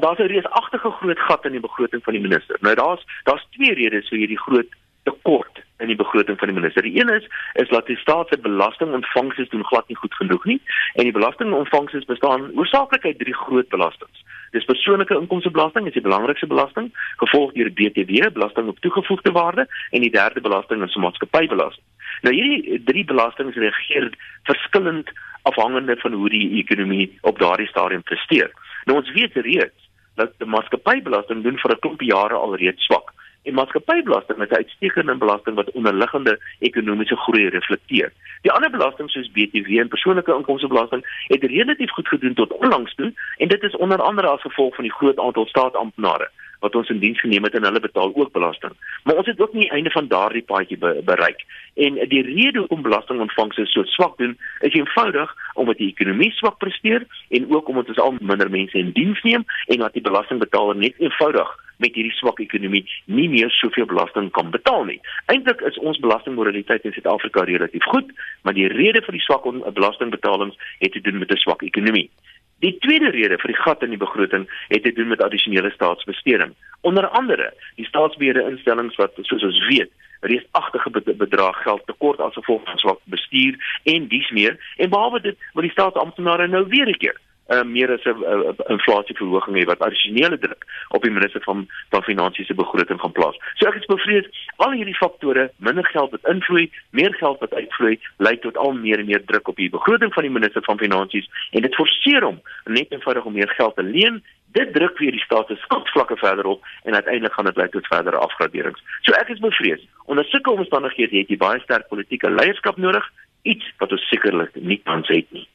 Daar's 'n reusagtige groot gat in die begroting van die minister. Nou daar's daar's twee redes vir hierdie groot tekort in die begroting van die minister. Die een is is dat die staat se belastingontvangste doen glad nie goed genoeg nie en die belastingontvangste bestaan oorsaaklik uit drie groot belastings. Dis persoonlike inkomstebelasting, is die belangrikste belasting, gevolg deur BTW, belasting op toegevoegde waarde en die derde belasting is maatskappybelasting. Nou hierdie drie belastings reageer verskillend afhangende van hoe die ekonomie op daardie stadium presteer. Nou ons weet reeds dat die maatskappybelasting doen vir 'n klomp jare al reeds swak. En maatskappybelasting is 'n uitstekende belasting wat onderliggende ekonomiese groei reflekteer. Die ander belastings soos BTW en persoonlike inkomstebelasting het relatief goed gedoen tot onlangs toe en dit is onder andere as gevolg van die groot aantal staatsamptenare wat ons in diens geneem het en hulle betaal ook belasting. Maar ons het ook nie einde van daardie paadjie be bereik. En die rede hoekom belastingontvangse so swak doen, is eenvoudig omdat die ekonomie swak presteer en ook omdat ons al minder mense in diens neem en dat die belastingbetaler net eenvoudig met hierdie swak ekonomie nie meer soveel belasting kan betaal nie. Eintlik is ons belastingmoraliteit in Suid-Afrika relatief goed, maar die rede vir die swak belastingbetalings het te doen met 'n swak ekonomie. Die tweede rede vir die gat in die begroting het te doen met addisionele staatsbesteding. Onder andere, die staatsbeheerde instellings wat soos ons weet, reusagtige bedrag geld tekort as gevolg van swak bestuur en dies meer en behalwe dit wil die staatsamptenare nou weer 'n keer uh, meer as 'n uh, inflasieverhoging hê wat addisionele druk op die minister van van finansies se begroting gaan plaas. So ek is bevrees al hierdie faktore, minder geld wat invloei, meer geld wat uitvloei, lei tot al meer en meer druk op die begroting van die minister van finansies en dit forceer hom net eenvoudig om meer geld te leen. Dit druk weer die staat se skuldvlakke verder op en uiteindelik gaan dit lei tot verdere afgraderings. So ek is bevrees. Onder sulke omstandighede het jy baie sterk politieke leierskap nodig, iets wat ons sekerlik nie tans het nie.